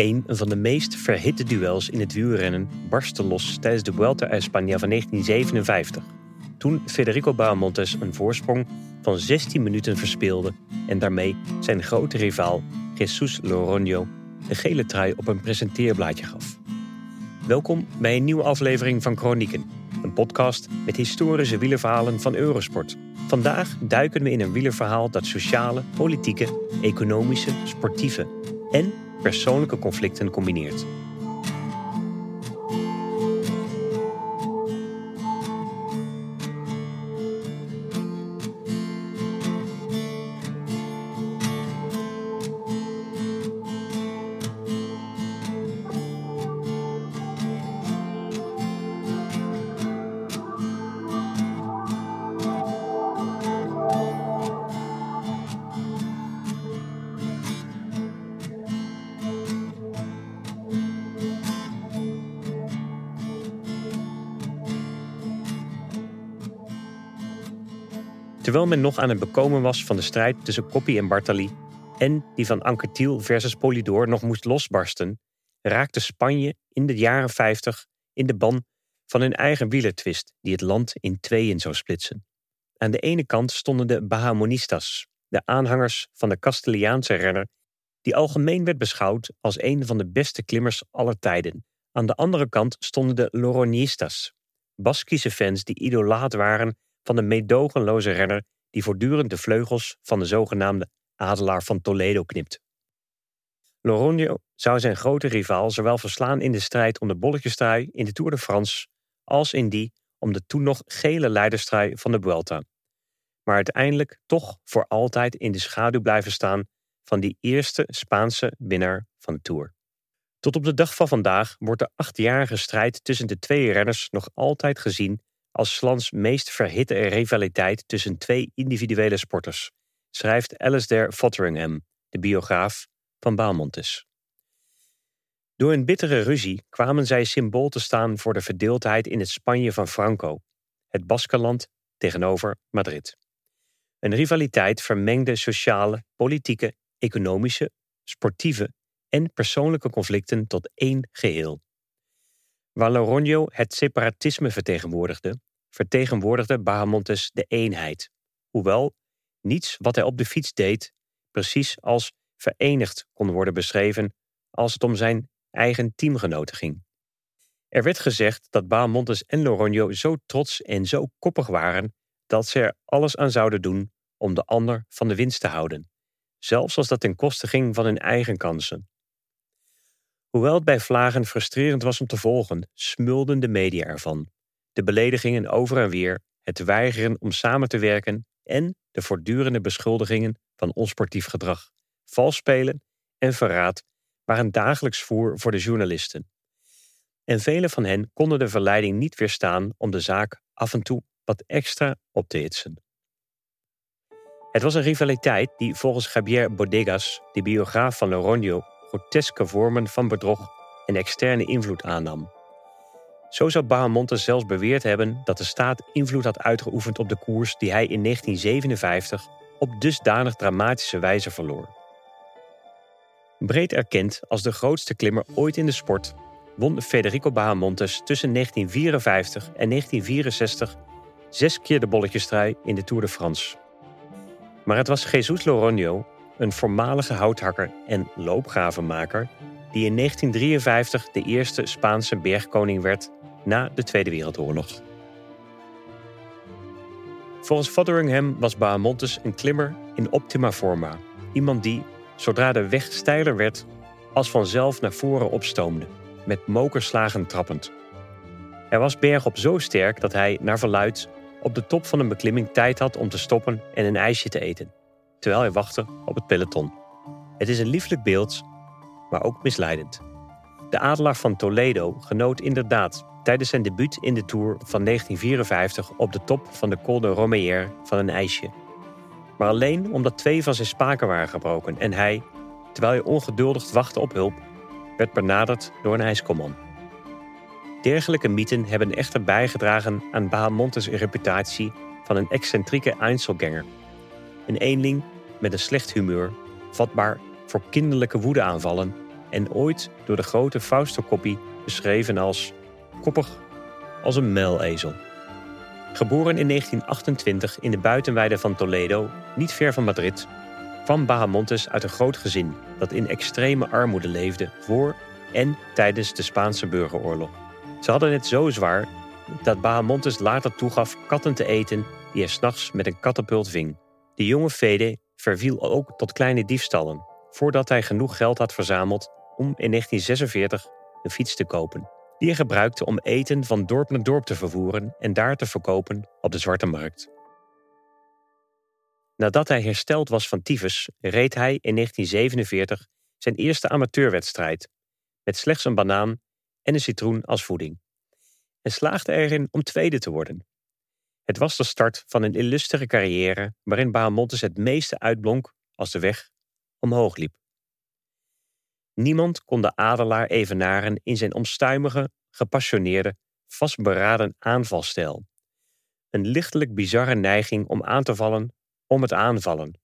Een van de meest verhitte duels in het wielrennen barstte los tijdens de Vuelta a España van 1957. Toen Federico Bahamontes een voorsprong van 16 minuten verspeelde en daarmee zijn grote rivaal Jesus Loronio de gele trui op een presenteerblaadje gaf. Welkom bij een nieuwe aflevering van Chronieken, een podcast met historische wielerverhalen van Eurosport. Vandaag duiken we in een wielerverhaal dat sociale, politieke, economische, sportieve en persoonlijke conflicten combineert. Terwijl men nog aan het bekomen was van de strijd tussen Coppi en Bartali en die van Anquetil versus Polydor nog moest losbarsten, raakte Spanje in de jaren 50 in de ban van hun eigen wielertwist die het land in tweeën zou splitsen. Aan de ene kant stonden de Bahamonistas, de aanhangers van de Castiliaanse renner, die algemeen werd beschouwd als een van de beste klimmers aller tijden. Aan de andere kant stonden de Loronistas, Baskische fans die idolaat waren van de meedogenloze renner die voortdurend de vleugels van de zogenaamde adelaar van Toledo knipt. Loronio zou zijn grote rivaal zowel verslaan in de strijd om de bolletjestrui in de Tour de France als in die om de toen nog gele leiderstrui van de Vuelta. Maar uiteindelijk toch voor altijd in de schaduw blijven staan van die eerste Spaanse winnaar van de Tour. Tot op de dag van vandaag wordt de achtjarige strijd tussen de twee renners nog altijd gezien als Slans meest verhitte rivaliteit tussen twee individuele sporters, schrijft Alasdair Fotheringham, de biograaf van Baalmontes. Door een bittere ruzie kwamen zij symbool te staan voor de verdeeldheid in het Spanje van Franco, het Baskenland tegenover Madrid. Een rivaliteit vermengde sociale, politieke, economische, sportieve en persoonlijke conflicten tot één geheel. Waar Loronio het separatisme vertegenwoordigde, vertegenwoordigde Bahamontes de eenheid. Hoewel niets wat hij op de fiets deed precies als verenigd kon worden beschreven als het om zijn eigen teamgenoten ging. Er werd gezegd dat Bahamontes en Loronio zo trots en zo koppig waren dat ze er alles aan zouden doen om de ander van de winst te houden, zelfs als dat ten koste ging van hun eigen kansen. Hoewel het bij Vlagen frustrerend was om te volgen, smulden de media ervan. De beledigingen over en weer, het weigeren om samen te werken en de voortdurende beschuldigingen van onsportief gedrag, vals spelen en verraad waren dagelijks voer voor de journalisten. En vele van hen konden de verleiding niet weerstaan om de zaak af en toe wat extra op te hitsen. Het was een rivaliteit die volgens Javier Bodegas, de biograaf van Loronio, groteske vormen van bedrog en externe invloed aannam. Zo zou Bahamonte zelfs beweerd hebben dat de staat invloed had uitgeoefend op de koers die hij in 1957 op dusdanig dramatische wijze verloor. Breed erkend als de grootste klimmer ooit in de sport, won Federico Bahamontes tussen 1954 en 1964 zes keer de bolletjestrui in de Tour de France. Maar het was Jesus Loronio een voormalige houthakker en loopgravenmaker, die in 1953 de eerste Spaanse bergkoning werd na de Tweede Wereldoorlog. Volgens Fotheringham was Bahamontes een klimmer in optima forma. Iemand die, zodra de weg steiler werd, als vanzelf naar voren opstoomde, met mokerslagen trappend. Hij was bergop zo sterk dat hij, naar verluid, op de top van een beklimming tijd had om te stoppen en een ijsje te eten terwijl hij wachtte op het peloton. Het is een lieflijk beeld, maar ook misleidend. De adelaar van Toledo genoot inderdaad tijdens zijn debuut in de Tour van 1954 op de top van de Col de Romeyer van een ijsje. Maar alleen omdat twee van zijn spaken waren gebroken en hij, terwijl hij ongeduldig wachtte op hulp, werd benaderd door een ijskomman. Dergelijke mythen hebben echter bijgedragen aan Bahamontes reputatie van een excentrieke Einzelganger een eenling met een slecht humeur, vatbaar voor kinderlijke woedeaanvallen en ooit door de grote Fausto Coppi beschreven als koppig als een muilezel. Geboren in 1928 in de buitenweide van Toledo, niet ver van Madrid, kwam Bahamontes uit een groot gezin dat in extreme armoede leefde voor en tijdens de Spaanse burgeroorlog. Ze hadden het zo zwaar dat Bahamontes later toegaf katten te eten die hij s'nachts met een katapult ving. De jonge Fede verviel ook tot kleine diefstallen, voordat hij genoeg geld had verzameld om in 1946 een fiets te kopen, die hij gebruikte om eten van dorp naar dorp te vervoeren en daar te verkopen op de zwarte markt. Nadat hij hersteld was van tyfus, reed hij in 1947 zijn eerste amateurwedstrijd, met slechts een banaan en een citroen als voeding, en slaagde erin om tweede te worden. Het was de start van een illustere carrière waarin Bahamontes het meeste uitblonk als de weg omhoog liep. Niemand kon de adelaar evenaren in zijn omstuimige, gepassioneerde, vastberaden aanvalstijl. Een lichtelijk bizarre neiging om aan te vallen om het aanvallen,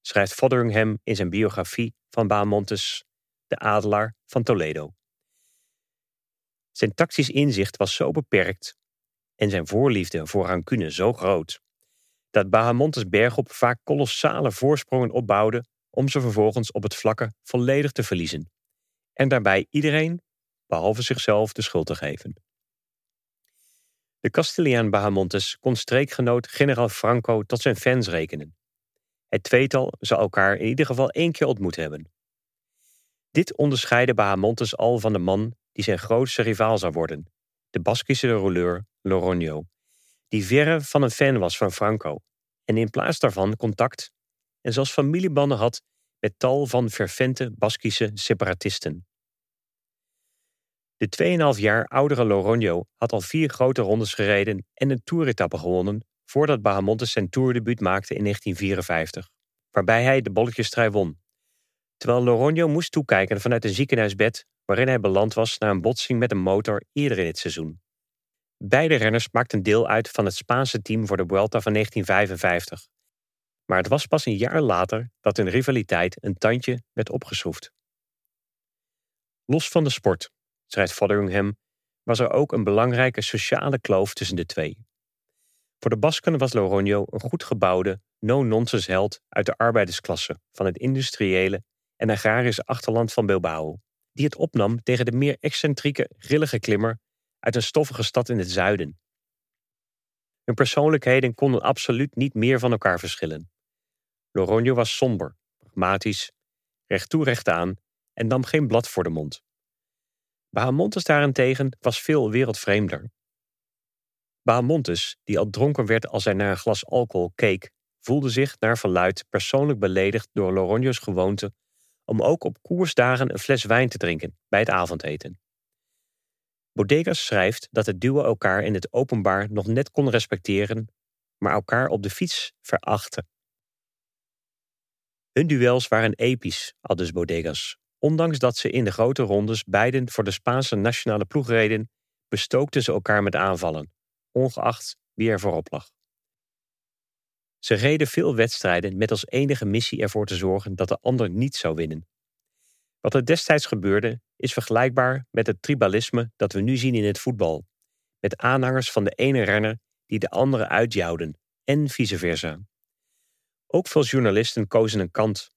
schrijft Fotheringham in zijn biografie van Bahamontes, de adelaar van Toledo. Zijn tactisch inzicht was zo beperkt en zijn voorliefde voor rancune zo groot, dat Bahamontes bergop vaak kolossale voorsprongen opbouwde om ze vervolgens op het vlakke volledig te verliezen en daarbij iedereen, behalve zichzelf, de schuld te geven. De Castiliaan Bahamontes kon streekgenoot generaal Franco tot zijn fans rekenen. Het tweetal zou elkaar in ieder geval één keer ontmoet hebben. Dit onderscheidde Bahamontes al van de man die zijn grootste rivaal zou worden, de Baskische rouleur Loronio, die verre van een fan was van Franco en in plaats daarvan contact en zelfs familiebanden had met tal van fervente Baskische separatisten. De 2,5 jaar oudere Loronio had al vier grote rondes gereden en een toeretappe gewonnen voordat Bahamontes zijn toerdebuut maakte in 1954, waarbij hij de bolletjesstrijd won. Terwijl Loronio moest toekijken vanuit een ziekenhuisbed waarin hij beland was na een botsing met een motor eerder in het seizoen. Beide renners maakten deel uit van het Spaanse team voor de Vuelta van 1955. Maar het was pas een jaar later dat hun rivaliteit een tandje werd opgeschroefd. Los van de sport, schrijft Fotheringham, was er ook een belangrijke sociale kloof tussen de twee. Voor de Basken was Loronio een goed gebouwde, no-nonsense held uit de arbeidersklasse van het industriële en agrarische achterland van Bilbao, die het opnam tegen de meer excentrieke, grillige klimmer uit een stoffige stad in het zuiden. Hun persoonlijkheden konden absoluut niet meer van elkaar verschillen. Loronio was somber, pragmatisch, recht toe aan en nam geen blad voor de mond. Bahamontes daarentegen was veel wereldvreemder. Bahamontes, die al dronken werd als hij naar een glas alcohol keek, voelde zich naar verluid persoonlijk beledigd door Loronio's gewoonte om ook op koersdagen een fles wijn te drinken bij het avondeten. Bodegas schrijft dat het duo elkaar in het openbaar nog net kon respecteren, maar elkaar op de fiets verachten. Hun duels waren episch, aldus Bodegas. Ondanks dat ze in de grote rondes beiden voor de Spaanse nationale ploeg reden, bestookten ze elkaar met aanvallen, ongeacht wie er voorop lag. Ze reden veel wedstrijden met als enige missie ervoor te zorgen dat de ander niet zou winnen. Wat er destijds gebeurde is vergelijkbaar met het tribalisme dat we nu zien in het voetbal, met aanhangers van de ene renner die de andere uitjouwden en vice versa. Ook veel journalisten kozen een kant.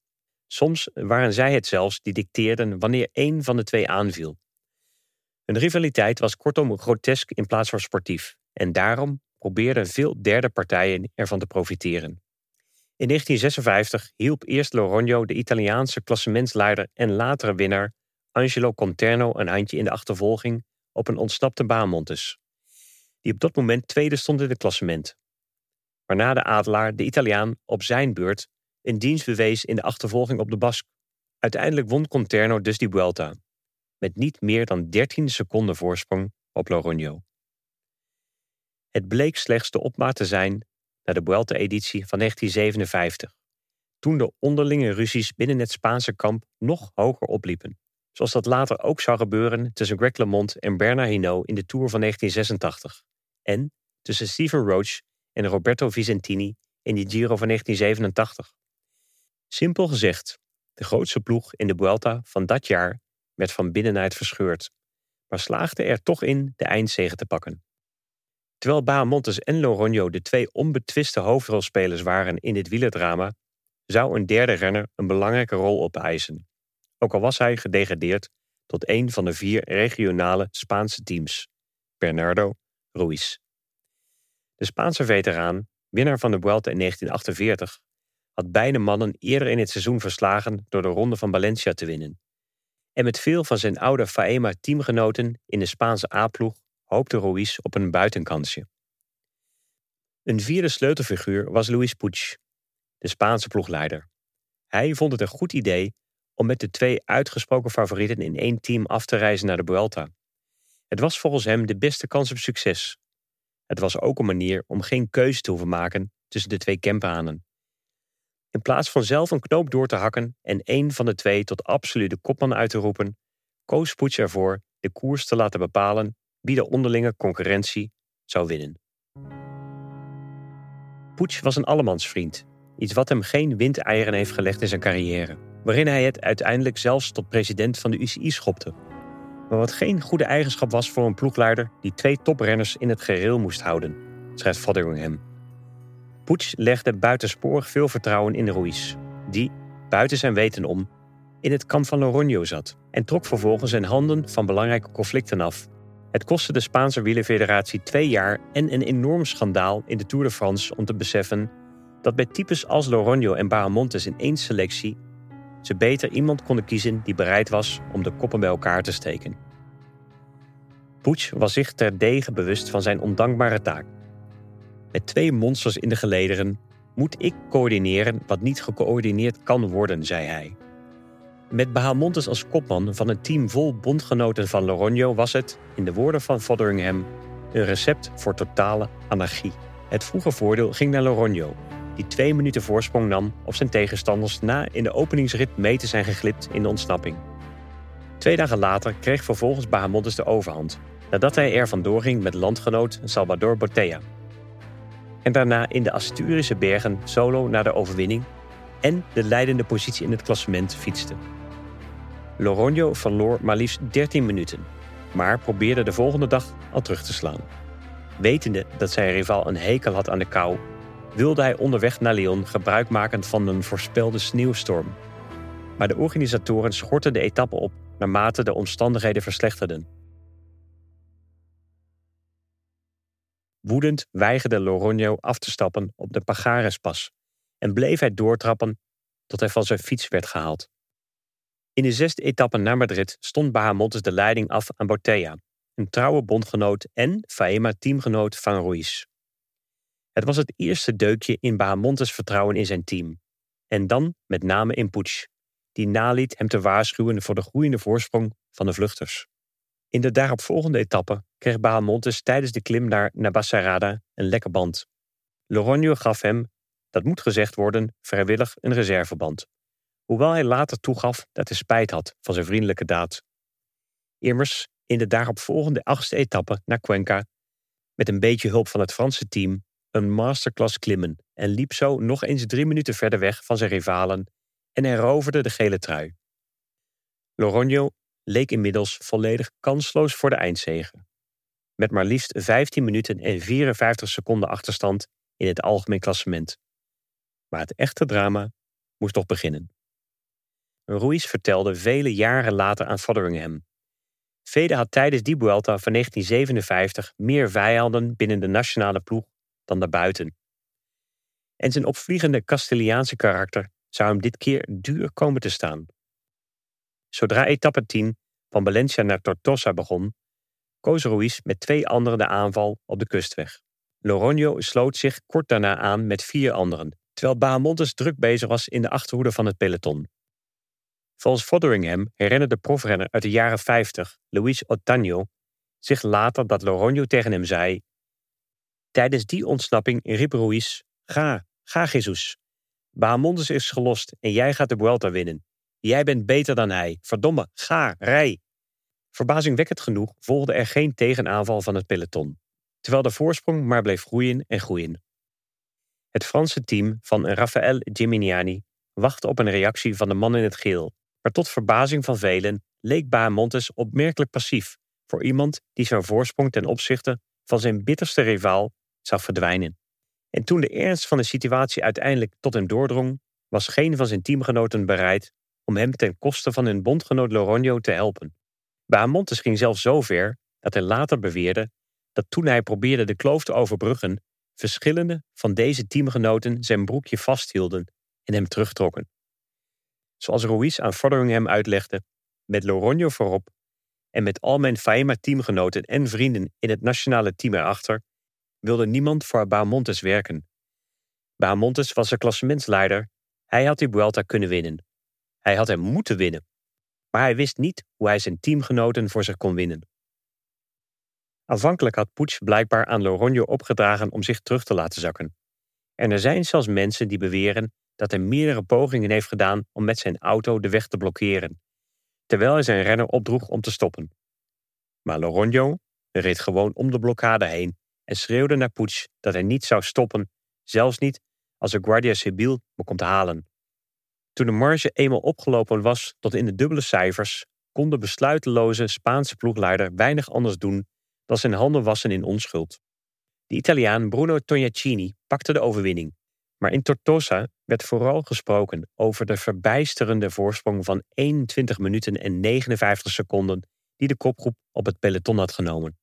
Soms waren zij het zelfs die dicteerden wanneer één van de twee aanviel. Hun rivaliteit was kortom grotesk in plaats van sportief en daarom probeerden veel derde partijen ervan te profiteren. In 1956 hielp eerst Loronio de Italiaanse klassementsleider en latere winnaar Angelo Conterno een handje in de achtervolging op een ontsnapte Bahamontes, die op dat moment tweede stond in het klassement. Waarna de adelaar, de Italiaan, op zijn beurt een dienst bewees in de achtervolging op de Basque. Uiteindelijk won Conterno dus die Vuelta, met niet meer dan 13 seconden voorsprong op Loronio. Het bleek slechts de opmaat te zijn naar de Vuelta-editie van 1957, toen de onderlinge ruzies binnen het Spaanse kamp nog hoger opliepen, zoals dat later ook zou gebeuren tussen Greg LeMond en Bernard Hinault in de Tour van 1986, en tussen Steven Roach en Roberto Vicentini in de Giro van 1987. Simpel gezegd, de grootste ploeg in de Vuelta van dat jaar werd van binnenuit verscheurd, maar slaagde er toch in de eindzege te pakken. Terwijl Bahamontes en Loronio de twee onbetwiste hoofdrolspelers waren in dit wielerdrama, zou een derde renner een belangrijke rol opeisen. Ook al was hij gedegradeerd tot een van de vier regionale Spaanse teams, Bernardo Ruiz. De Spaanse veteraan, winnaar van de Vuelta in 1948, had beide mannen eerder in het seizoen verslagen door de Ronde van Valencia te winnen. En met veel van zijn oude Faema-teamgenoten in de Spaanse A-ploeg hoopte Ruiz op een buitenkansje. Een vierde sleutelfiguur was Luis Puig, de Spaanse ploegleider. Hij vond het een goed idee om met de twee uitgesproken favorieten in één team af te reizen naar de Vuelta. Het was volgens hem de beste kans op succes. Het was ook een manier om geen keuze te hoeven maken tussen de twee kempanen. In plaats van zelf een knoop door te hakken en één van de twee tot absolute kopman uit te roepen, koos Poets ervoor de koers te laten bepalen wie de onderlinge concurrentie zou winnen. Poets was een allemansvriend, iets wat hem geen windeieren heeft gelegd in zijn carrière, waarin hij het uiteindelijk zelfs tot president van de UCI schopte. Maar wat geen goede eigenschap was voor een ploegleider die twee toprenners in het gereel moest houden, schrijft Fotheringham. Poets legde buitensporig veel vertrouwen in Ruiz, die, buiten zijn weten om, in het kamp van Loronio zat en trok vervolgens zijn handen van belangrijke conflicten af. Het kostte de Spaanse wielerfederatie twee jaar en een enorm schandaal in de Tour de France om te beseffen dat bij types als Loronio en Baramontes in één selectie ze beter iemand konden kiezen die bereid was om de koppen bij elkaar te steken. Puig was zich terdege bewust van zijn ondankbare taak. Met twee monsters in de gelederen moet ik coördineren wat niet gecoördineerd kan worden, zei hij. Met Bahamontes als kopman van een team vol bondgenoten van Loronio was het, in de woorden van Fotheringham, een recept voor totale anarchie. Het vroege voordeel ging naar Loronio, die twee minuten voorsprong nam op zijn tegenstanders na in de openingsrit mee te zijn geglipt in de ontsnapping. Twee dagen later kreeg vervolgens Bahamontes de overhand, nadat hij er vandoor ging met landgenoot Salvador Botella. En daarna in de Asturische bergen solo naar de overwinning en de leidende positie in het klassement fietste. Loronio verloor maar liefst 13 minuten, maar probeerde de volgende dag al terug te slaan. Wetende dat zijn rivaal een hekel had aan de kou, wilde hij onderweg naar Lyon gebruik maken van een voorspelde sneeuwstorm. Maar de organisatoren schortten de etappe op naarmate de omstandigheden verslechterden. Woedend weigerde Loronio af te stappen op de Pagarespas en bleef hij doortrappen tot hij van zijn fiets werd gehaald. In de zesde etappe naar Madrid stond Bahamontes de leiding af aan Botella, een trouwe bondgenoot en Faema-teamgenoot van Ruiz. Het was het eerste deukje in Bahamontes vertrouwen in zijn team. En dan met name in Puig, die naliet hem te waarschuwen voor de groeiende voorsprong van de vluchters. In de daaropvolgende etappe kreeg Bahamontes tijdens de klim naar Navacerrada een lekke band. Loronio gaf hem, dat moet gezegd worden, vrijwillig een reserveband. Hoewel hij later toegaf dat hij spijt had van zijn vriendelijke daad. Immers, in de daaropvolgende achtste etappe naar Cuenca, met een beetje hulp van het Franse team, een masterclass klimmen en liep zo nog eens drie minuten verder weg van zijn rivalen en heroverde de gele trui. Loronio leek inmiddels volledig kansloos voor de eindzege. Met maar liefst 15 minuten en 54 seconden achterstand in het algemeen klassement. Maar het echte drama moest toch beginnen. Ruiz vertelde vele jaren later aan Fotheringham. Vede had tijdens die Vuelta van 1957 meer vijanden binnen de nationale ploeg dan daarbuiten. En zijn opvliegende Castiliaanse karakter zou hem dit keer duur komen te staan. Zodra etappe 10 van Valencia naar Tortosa begon, koos Ruiz met twee anderen de aanval op de kustweg. Loronio sloot zich kort daarna aan met vier anderen, terwijl Bahamontes druk bezig was in de achterhoede van het peloton. Volgens Fotheringham herinnerde profrenner uit de jaren 50, Luis Otaño, zich later dat Loronio tegen hem zei Tijdens die ontsnapping riep Ruiz: Ga, ga, Jesus. Bahamondes is gelost en jij gaat de Vuelta winnen. Jij bent beter dan hij. Verdomme, ga, rij. Verbazingwekkend genoeg volgde er geen tegenaanval van het peloton, terwijl de voorsprong maar bleef groeien en groeien. Het Franse team van Raphaël Gimignani wachtte op een reactie van de man in het geel, maar tot verbazing van velen leek Bahamontes opmerkelijk passief voor iemand die zijn voorsprong ten opzichte van zijn bitterste rivaal zag verdwijnen. En toen de ernst van de situatie uiteindelijk tot hem doordrong, was geen van zijn teamgenoten bereid om hem ten koste van hun bondgenoot Loronio te helpen. Bahamontes ging zelfs zo ver dat hij later beweerde dat toen hij probeerde de kloof te overbruggen, verschillende van deze teamgenoten zijn broekje vasthielden en hem terugtrokken. Zoals Ruiz aan vordering hem uitlegde, met Loronio voorop en met al mijn Faema-teamgenoten en vrienden in het nationale team erachter, wilde niemand voor Bahamontes werken. Bahamontes was de klassementsleider, hij had die Vuelta kunnen winnen. Hij had hem moeten winnen, maar hij wist niet hoe hij zijn teamgenoten voor zich kon winnen. Aanvankelijk had Puig blijkbaar aan Loronio opgedragen om zich terug te laten zakken. En er zijn zelfs mensen die beweren dat hij meerdere pogingen heeft gedaan om met zijn auto de weg te blokkeren, terwijl hij zijn renner opdroeg om te stoppen. Maar Loronio reed gewoon om de blokkade heen en schreeuwde naar Puig dat hij niet zou stoppen, zelfs niet als de Guardia Civil me komt halen. Toen de marge eenmaal opgelopen was tot in de dubbele cijfers, kon de besluiteloze Spaanse ploegleider weinig anders doen dan zijn handen wassen in onschuld. De Italiaan Bruno Tognacini pakte de overwinning, maar in Tortosa werd vooral gesproken over de verbijsterende voorsprong van 21 minuten en 59 seconden die de kopgroep op het peloton had genomen.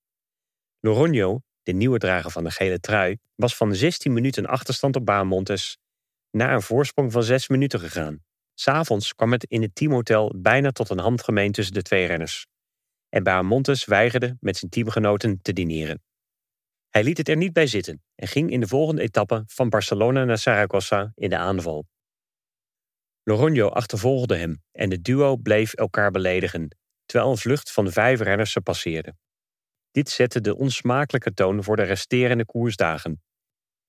Loronio, de nieuwe drager van de gele trui, was van 16 minuten achterstand op Bahamontes naar een voorsprong van 6 minuten gegaan. S'avonds kwam het in het teamhotel bijna tot een handgemeen tussen de twee renners. En Bahamontes weigerde met zijn teamgenoten te dineren. Hij liet het er niet bij zitten en ging in de volgende etappe van Barcelona naar Saragossa in de aanval. Loronio achtervolgde hem en het duo bleef elkaar beledigen, terwijl een vlucht van vijf renners ze passeerde. Dit zette de onsmakelijke toon voor de resterende koersdagen.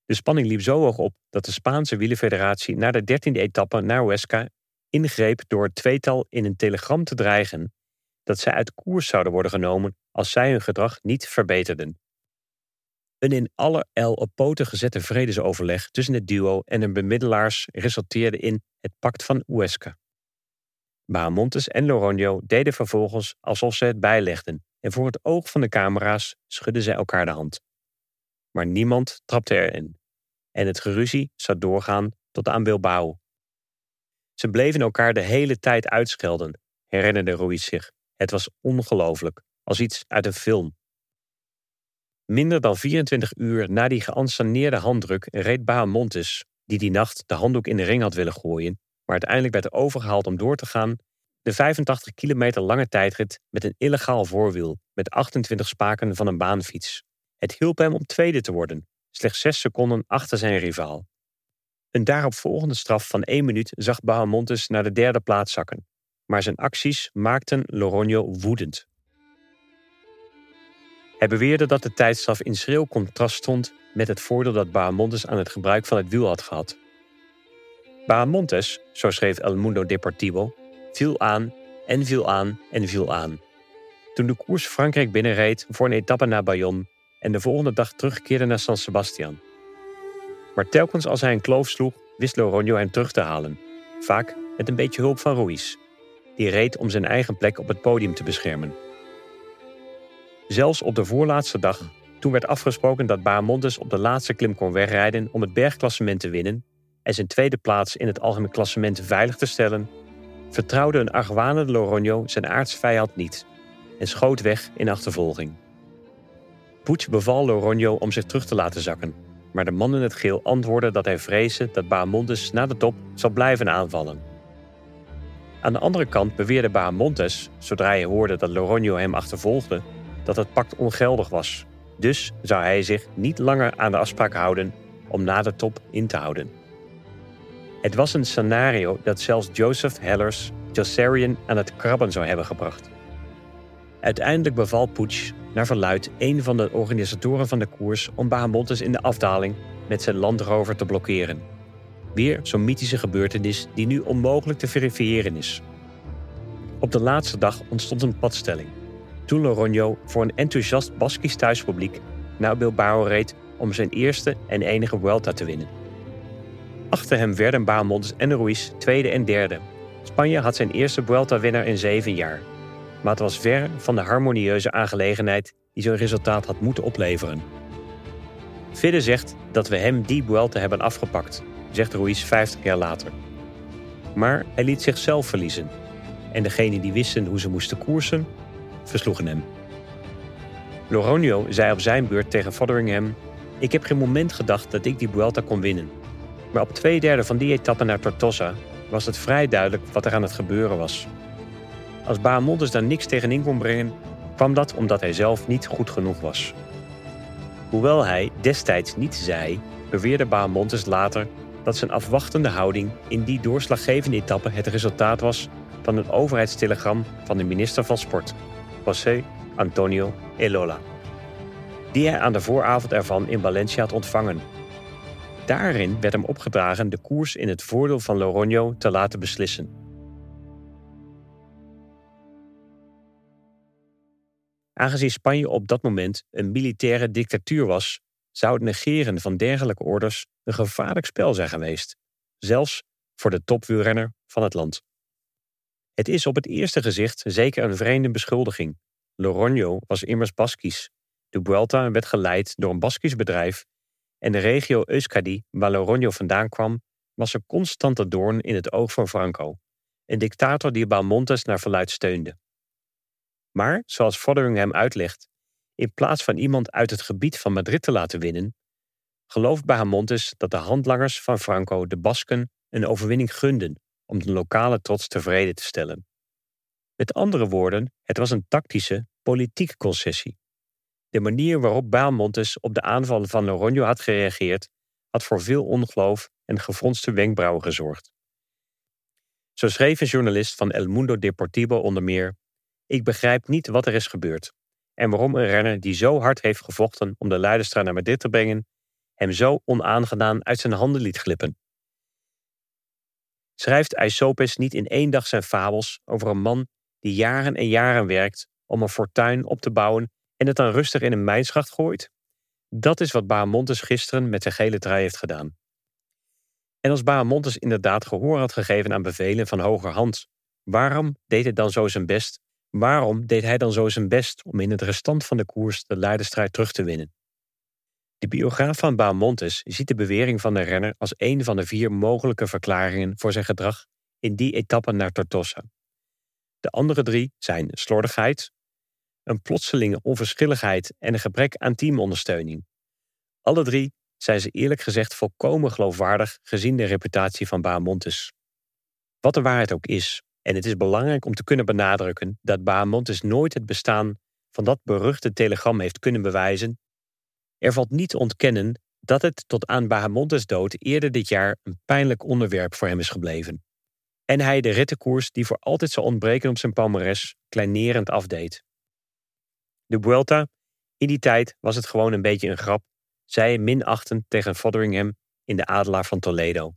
De spanning liep zo hoog op dat de Spaanse wielerfederatie na de dertiende etappe naar Huesca ingreep door het tweetal in een telegram te dreigen dat zij uit koers zouden worden genomen als zij hun gedrag niet verbeterden. Een in alle el op poten gezette vredesoverleg tussen het duo en hun bemiddelaars resulteerde in het Pact van Huesca. Bahamontes en Loronio deden vervolgens alsof ze het bijlegden en voor het oog van de camera's schudden zij elkaar de hand. Maar niemand trapte erin en het geruzie zou doorgaan tot aan Bilbao. Ze bleven elkaar de hele tijd uitschelden, herinnerde Ruiz zich. Het was ongelooflijk, als iets uit een film. Minder dan 24 uur na die geanceneerde handdruk reed Bahamontes, die die nacht de handdoek in de ring had willen gooien, maar uiteindelijk werd overgehaald om door te gaan, de 85 kilometer lange tijdrit met een illegaal voorwiel met 28 spaken van een baanfiets. Het hielp hem om tweede te worden, slechts 6 seconden achter zijn rivaal. Een daaropvolgende straf van 1 minuut zag Bahamontes naar de derde plaats zakken, maar zijn acties maakten Loronio woedend. Hij beweerde dat de tijdstraf in schril contrast stond met het voordeel dat Bahamontes aan het gebruik van het wiel had gehad. Bahamontes, zo schreef El Mundo Deportivo, viel aan en viel aan en viel aan. Toen de koers Frankrijk binnenreed voor een etappe naar Bayonne en de volgende dag terugkeerde naar San Sebastian. Maar telkens als hij een kloof sloeg, wist Loronio hem terug te halen, vaak met een beetje hulp van Ruiz die reed om zijn eigen plek op het podium te beschermen. Zelfs op de voorlaatste dag, toen werd afgesproken dat Bahamontes op de laatste klim kon wegrijden om het bergklassement te winnen en zijn tweede plaats in het algemeen klassement veilig te stellen, vertrouwde een argwanende Loronio zijn aardsvijand niet en schoot weg in achtervolging. Puig beval Loronio om zich terug te laten zakken, maar de man in het geel antwoordde dat hij vreesde dat Bahamontes na de top zou blijven aanvallen. Aan de andere kant beweerde Bahamontes, zodra hij hoorde dat Loronio hem achtervolgde, dat het pact ongeldig was. Dus zou hij zich niet langer aan de afspraak houden om na de top in te houden. Het was een scenario dat zelfs Joseph Hellers Jossarian aan het krabben zou hebben gebracht. Uiteindelijk beval Puig, naar verluid, een van de organisatoren van de koers om Bahamontes in de afdaling met zijn landrover te blokkeren. Weer zo'n mythische gebeurtenis die nu onmogelijk te verifiëren is. Op de laatste dag ontstond een padstelling. Toen Loronio voor een enthousiast Baskisch thuispubliek naar Bilbao reed om zijn eerste en enige Vuelta te winnen. Achter hem werden Bahamontes en Ruiz tweede en derde. Spanje had zijn eerste Vuelta-winnaar in zeven jaar. maar het was ver van de harmonieuze aangelegenheid die zo'n resultaat had moeten opleveren. Vidde zegt dat we hem die Vuelta hebben afgepakt, zegt Ruiz 50 jaar later. Maar hij liet zichzelf verliezen. En degenen die wisten hoe ze moesten koersen, versloegen hem. Loronio zei op zijn beurt tegen Fotheringham: Ik heb geen moment gedacht dat ik die Vuelta kon winnen. Maar op twee derde van die etappe naar Tortosa was het vrij duidelijk wat er aan het gebeuren was. Als Bahamontes daar niks tegenin kon brengen, kwam dat omdat hij zelf niet goed genoeg was. Hoewel hij destijds niet zei, beweerde Bahamontes later dat zijn afwachtende houding in die doorslaggevende etappe het resultaat was van een overheidstelegram van de minister van Sport, José Antonio Elola, die hij aan de vooravond ervan in Valencia had ontvangen. Daarin werd hem opgedragen de koers in het voordeel van Loronio te laten beslissen. Aangezien Spanje op dat moment een militaire dictatuur was, zou het negeren van dergelijke orders een gevaarlijk spel zijn geweest, zelfs voor de topwielrenner van het land. Het is op het eerste gezicht zeker een vreemde beschuldiging. Loronio was immers Baskisch. De Vuelta werd geleid door een Baskisch bedrijf en de regio Euskadi, waar Loronio vandaan kwam, was een constante doorn in het oog van Franco, een dictator die Balmontes naar verluid steunde. Maar, zoals Fotheringham uitlegt, in plaats van iemand uit het gebied van Madrid te laten winnen, gelooft Bahamontes dat de handlangers van Franco de Basken een overwinning gunden om de lokale trots tevreden te stellen. Met andere woorden, het was een tactische, politieke concessie. De manier waarop Bahamontes op de aanvallen van Loronio had gereageerd, had voor veel ongeloof en gefronste wenkbrauwen gezorgd. Zo schreef een journalist van El Mundo Deportivo onder meer: Ik begrijp niet wat er is gebeurd en waarom een renner die zo hard heeft gevochten om de Leidenstraat naar Madrid te brengen, hem zo onaangenaan uit zijn handen liet glippen. Schrijft Aesopes niet in één dag zijn fabels over een man die jaren en jaren werkt om een fortuin op te bouwen en het dan rustig in een mijnschacht gooit? Dat is wat Bahamontes gisteren met zijn gele trui heeft gedaan. En als Bahamontes inderdaad gehoor had gegeven aan bevelen van hogerhand, waarom deed hij dan zo zijn best Waarom deed hij dan zo zijn best om in het restant van de koers de leiderstrijd terug te winnen? De biograaf van Baamontes ziet de bewering van de renner als een van de vier mogelijke verklaringen voor zijn gedrag in die etappe naar Tortosa. De andere drie zijn slordigheid, een plotselinge onverschilligheid en een gebrek aan teamondersteuning. Alle drie zijn ze eerlijk gezegd volkomen geloofwaardig gezien de reputatie van Baamontes. Wat de waarheid ook is, en het is belangrijk om te kunnen benadrukken dat Bahamontes nooit het bestaan van dat beruchte telegram heeft kunnen bewijzen. Er valt niet te ontkennen dat het tot aan Bahamontes dood eerder dit jaar een pijnlijk onderwerp voor hem is gebleven. En hij de rittenkoers die voor altijd zal ontbreken op zijn palmares kleinerend afdeed. De Vuelta, in die tijd was het gewoon een beetje een grap, zei minachtend tegen Fotheringham in de Adelaar van Toledo.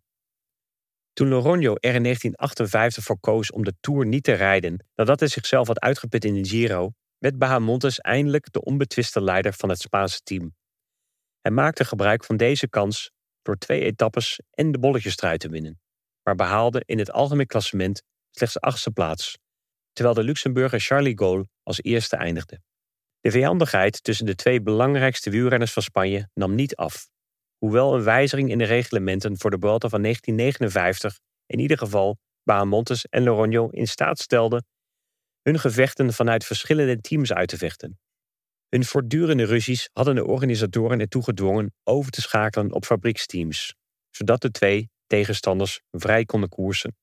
Toen Loronio er in 1958 voor koos om de Tour niet te rijden nadat hij zichzelf had uitgeput in de Giro, werd Bahamontes eindelijk de onbetwiste leider van het Spaanse team. Hij maakte gebruik van deze kans door twee etappes en de bolletjesstrijd te winnen, maar behaalde in het algemeen klassement slechts achtste plaats, terwijl de Luxemburger Charlie Gaulle als eerste eindigde. De vijandigheid tussen de twee belangrijkste wielrenners van Spanje nam niet af hoewel een wijziging in de reglementen voor de Vuelta van 1959 in ieder geval Bahamontes en Loronio in staat stelde hun gevechten vanuit verschillende teams uit te vechten. Hun voortdurende ruzies hadden de organisatoren ertoe gedwongen over te schakelen op fabrieksteams, zodat de twee tegenstanders vrij konden koersen.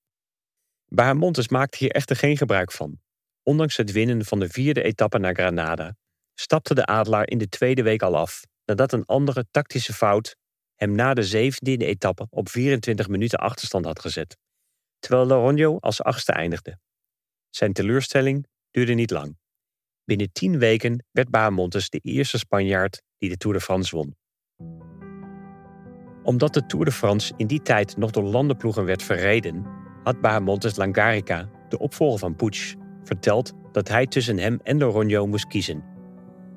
Bahamontes maakte hier echter geen gebruik van. Ondanks het winnen van de vierde etappe naar Granada, stapte de Adelaar in de tweede week al af, nadat een andere tactische fout hem na de zeventiende etappe op 24 minuten achterstand had gezet, terwijl Loronio als achtste eindigde. Zijn teleurstelling duurde niet lang. Binnen tien weken werd Bahamontes de eerste Spanjaard die de Tour de France won. Omdat de Tour de France in die tijd nog door landenploegen werd verreden, had Bahamontes Langarica, de opvolger van Puig, verteld dat hij tussen hem en Loronio moest kiezen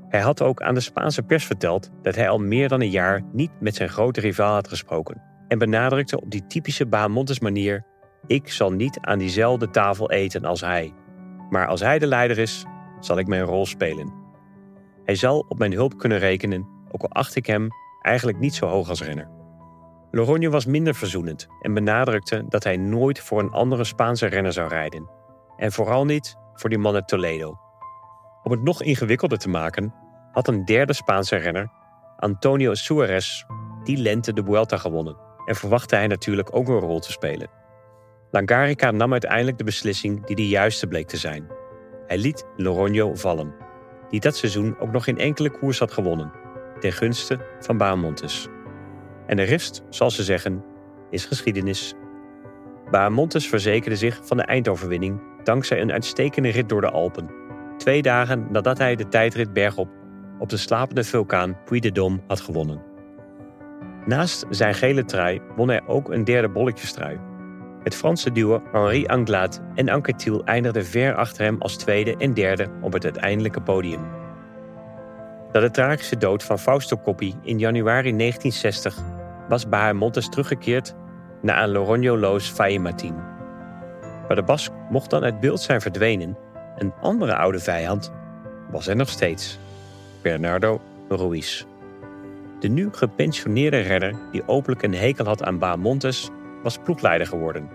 hij had ook aan de Spaanse pers verteld dat hij al meer dan een jaar niet met zijn grote rivaal had gesproken. En benadrukte op die typische Bahamontes manier: Ik zal niet aan diezelfde tafel eten als hij. Maar als hij de leider is, zal ik mijn rol spelen. Hij zal op mijn hulp kunnen rekenen, ook al acht ik hem eigenlijk niet zo hoog als renner. Loronio was minder verzoenend en benadrukte dat hij nooit voor een andere Spaanse renner zou rijden. En vooral niet voor die man uit Toledo. Om het nog ingewikkelder te maken, had een derde Spaanse renner, Antonio Suarez, die lente de Vuelta gewonnen en verwachtte hij natuurlijk ook een rol te spelen. Langarica nam uiteindelijk de beslissing die de juiste bleek te zijn. Hij liet Loronio vallen, die dat seizoen ook nog geen enkele koers had gewonnen, ten gunste van Bahamontes. En de rest, zoals ze zeggen, is geschiedenis. Bahamontes verzekerde zich van de eindoverwinning dankzij een uitstekende rit door de Alpen. Twee dagen nadat hij de tijdrit bergop op de slapende vulkaan Puy de Dôme had gewonnen. Naast zijn gele trui won hij ook een derde bolletjestrui. Het Franse duo Henri Anglade en Anquetil eindigden ver achter hem als tweede en derde op het uiteindelijke podium. Na de tragische dood van Fausto Coppi in januari 1960 was Bahamontes teruggekeerd naar een Loronio-loos Faima-team. Maar de Basque mocht dan uit beeld zijn verdwenen. Een andere oude vijand was er nog steeds. Bernardo Ruiz. De nu gepensioneerde redder, die openlijk een hekel had aan Bahamontes, was ploegleider geworden.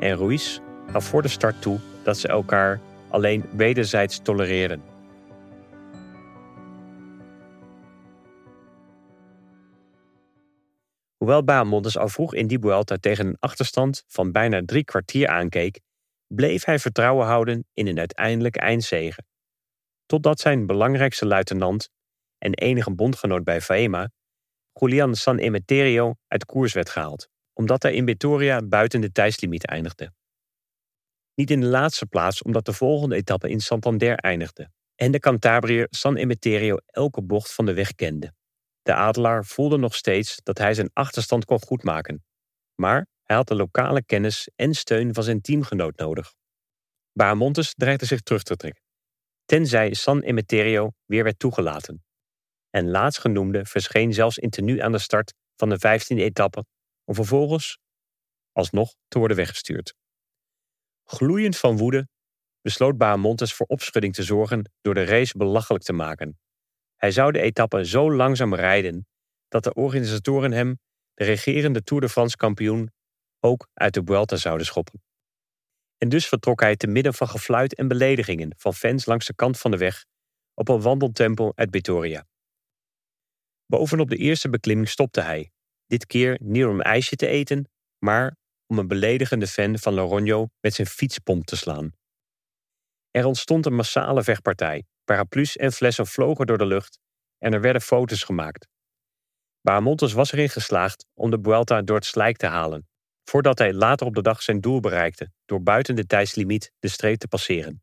En Ruiz gaf voor de start toe dat ze elkaar alleen wederzijds tolereerden. Hoewel Bahamontes al vroeg in die Vuelta tegen een achterstand van bijna drie kwartier aankeek, bleef hij vertrouwen houden in een uiteindelijke eindzege. Totdat zijn belangrijkste luitenant en enige bondgenoot bij Faema, Julian San Emeterio, uit koers werd gehaald, omdat hij in Vitoria buiten de tijdslimiet eindigde. Niet in de laatste plaats omdat de volgende etappe in Santander eindigde en de Cantabrier San Emeterio elke bocht van de weg kende. De adelaar voelde nog steeds dat hij zijn achterstand kon goedmaken. Maar hij had de lokale kennis en steun van zijn teamgenoot nodig. Bahamontes dreigde zich terug te trekken, tenzij San Emeterio weer werd toegelaten. En laatstgenoemde verscheen zelfs in tenue aan de start van de 15e etappe, om vervolgens alsnog te worden weggestuurd. Gloeiend van woede besloot Bahamontes voor opschudding te zorgen door de race belachelijk te maken hij zou de etappe zo langzaam rijden dat de organisatoren hem, de regerende Tour de France kampioen, ook uit de Vuelta zouden schoppen. En dus vertrok hij te midden van gefluit en beledigingen van fans langs de kant van de weg op een wandeltempo uit Vitoria. Bovenop de eerste beklimming stopte hij, dit keer niet om ijsje te eten, maar om een beledigende fan van Loronio met zijn fietspomp te slaan. Er ontstond een massale vechtpartij, Paraplu's en flessen vlogen door de lucht en er werden foto's gemaakt. Bahamontes was erin geslaagd om de Vuelta door het slijk te halen, voordat hij later op de dag zijn doel bereikte door buiten de tijdslimiet de streep te passeren.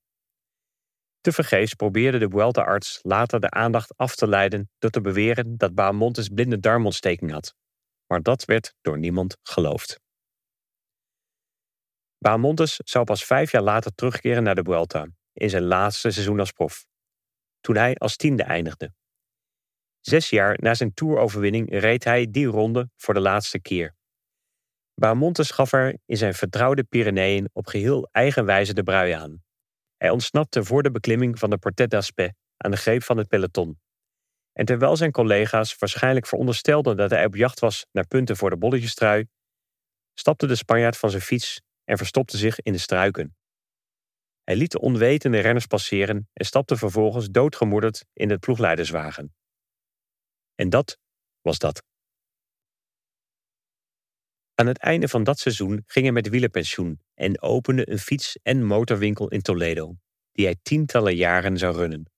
Tevergeefs probeerde de Vuelta-arts later de aandacht af te leiden door te beweren dat Bahamontes blinde darmontsteking had, maar dat werd door niemand geloofd. Bahamontes zou pas vijf jaar later terugkeren naar de Vuelta, in zijn laatste seizoen als prof toen hij als tiende eindigde. Zes jaar na zijn toeroverwinning reed hij die ronde voor de laatste keer. Bahamontes gaf er in zijn vertrouwde Pyreneeën op geheel eigen wijze de brui aan. Hij ontsnapte voor de beklimming van de Portet d'Aspet aan de greep van het peloton. En terwijl zijn collega's waarschijnlijk veronderstelden dat hij op jacht was naar punten voor de bolletjestrui, stapte de Spanjaard van zijn fiets en verstopte zich in de struiken. Hij liet de onwetende renners passeren en stapte vervolgens doodgemoederd in het ploegleiderswagen. En dat was dat. Aan het einde van dat seizoen ging hij met wielerpensioen en opende een fiets- en motorwinkel in Toledo, die hij tientallen jaren zou runnen.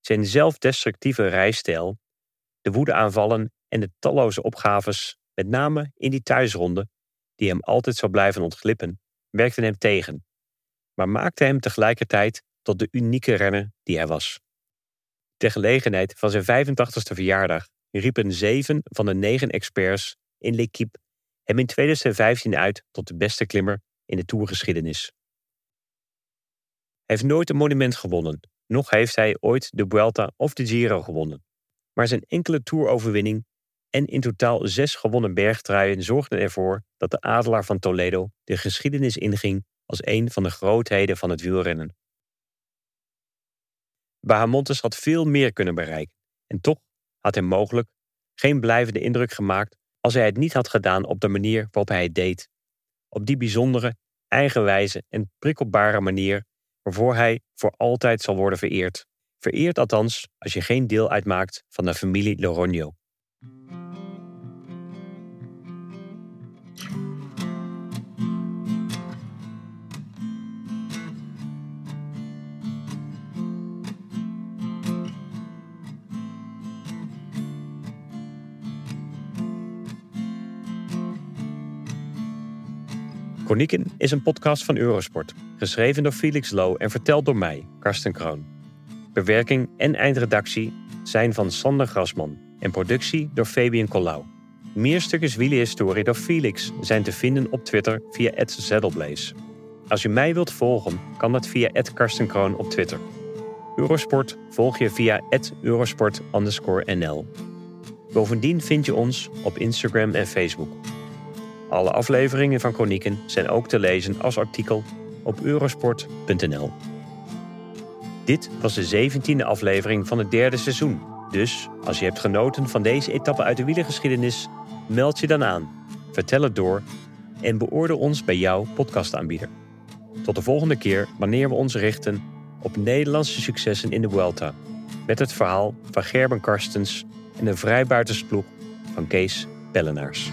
Zijn zelfdestructieve rijstijl, de woedeaanvallen en de talloze opgaves, met name in die thuisronde, die hem altijd zou blijven ontglippen, werkten hem tegen maar maakte hem tegelijkertijd tot de unieke renner die hij was. Ter gelegenheid van zijn 85ste verjaardag riepen zeven van de negen experts in L'Equipe hem in 2015 uit tot de beste klimmer in de toergeschiedenis. Hij heeft nooit een monument gewonnen, noch heeft hij ooit de Vuelta of de Giro gewonnen. Maar zijn enkele toeroverwinning en in totaal zes gewonnen bergtruien zorgden ervoor dat de adelaar van Toledo de geschiedenis inging als een van de grootheden van het wielrennen. Bahamontes had veel meer kunnen bereiken. En toch had hij mogelijk geen blijvende indruk gemaakt als hij het niet had gedaan op de manier waarop hij het deed. Op die bijzondere, eigenwijze en prikkelbare manier waarvoor hij voor altijd zal worden vereerd. Vereerd althans als je geen deel uitmaakt van de familie Loronio. Chronieken is een podcast van Eurosport, geschreven door Felix Low en verteld door mij, Karsten Kroon. Bewerking en eindredactie zijn van Sander Grasman en productie door Fabian Collau. Meer stukjes wielenhistorie door Felix zijn te vinden op Twitter via @zettelblaze. Als u mij wilt volgen, kan dat via @karstenkroon op Twitter. Eurosport volg je via @eurosport_nl. Bovendien vind je ons op Instagram en Facebook. Alle afleveringen van Chronieken zijn ook te lezen als artikel op eurosport.nl. Dit was de 17e aflevering van het derde seizoen. Dus als je hebt genoten van deze etappe uit de wielergeschiedenis, meld je dan aan, vertel het door en beoordeel ons bij jouw podcastaanbieder. Tot de volgende keer wanneer we ons richten op Nederlandse successen in de Vuelta. Met het verhaal van Gerben Karstens en de vrijbuitersploeg van Kees Pellenaars.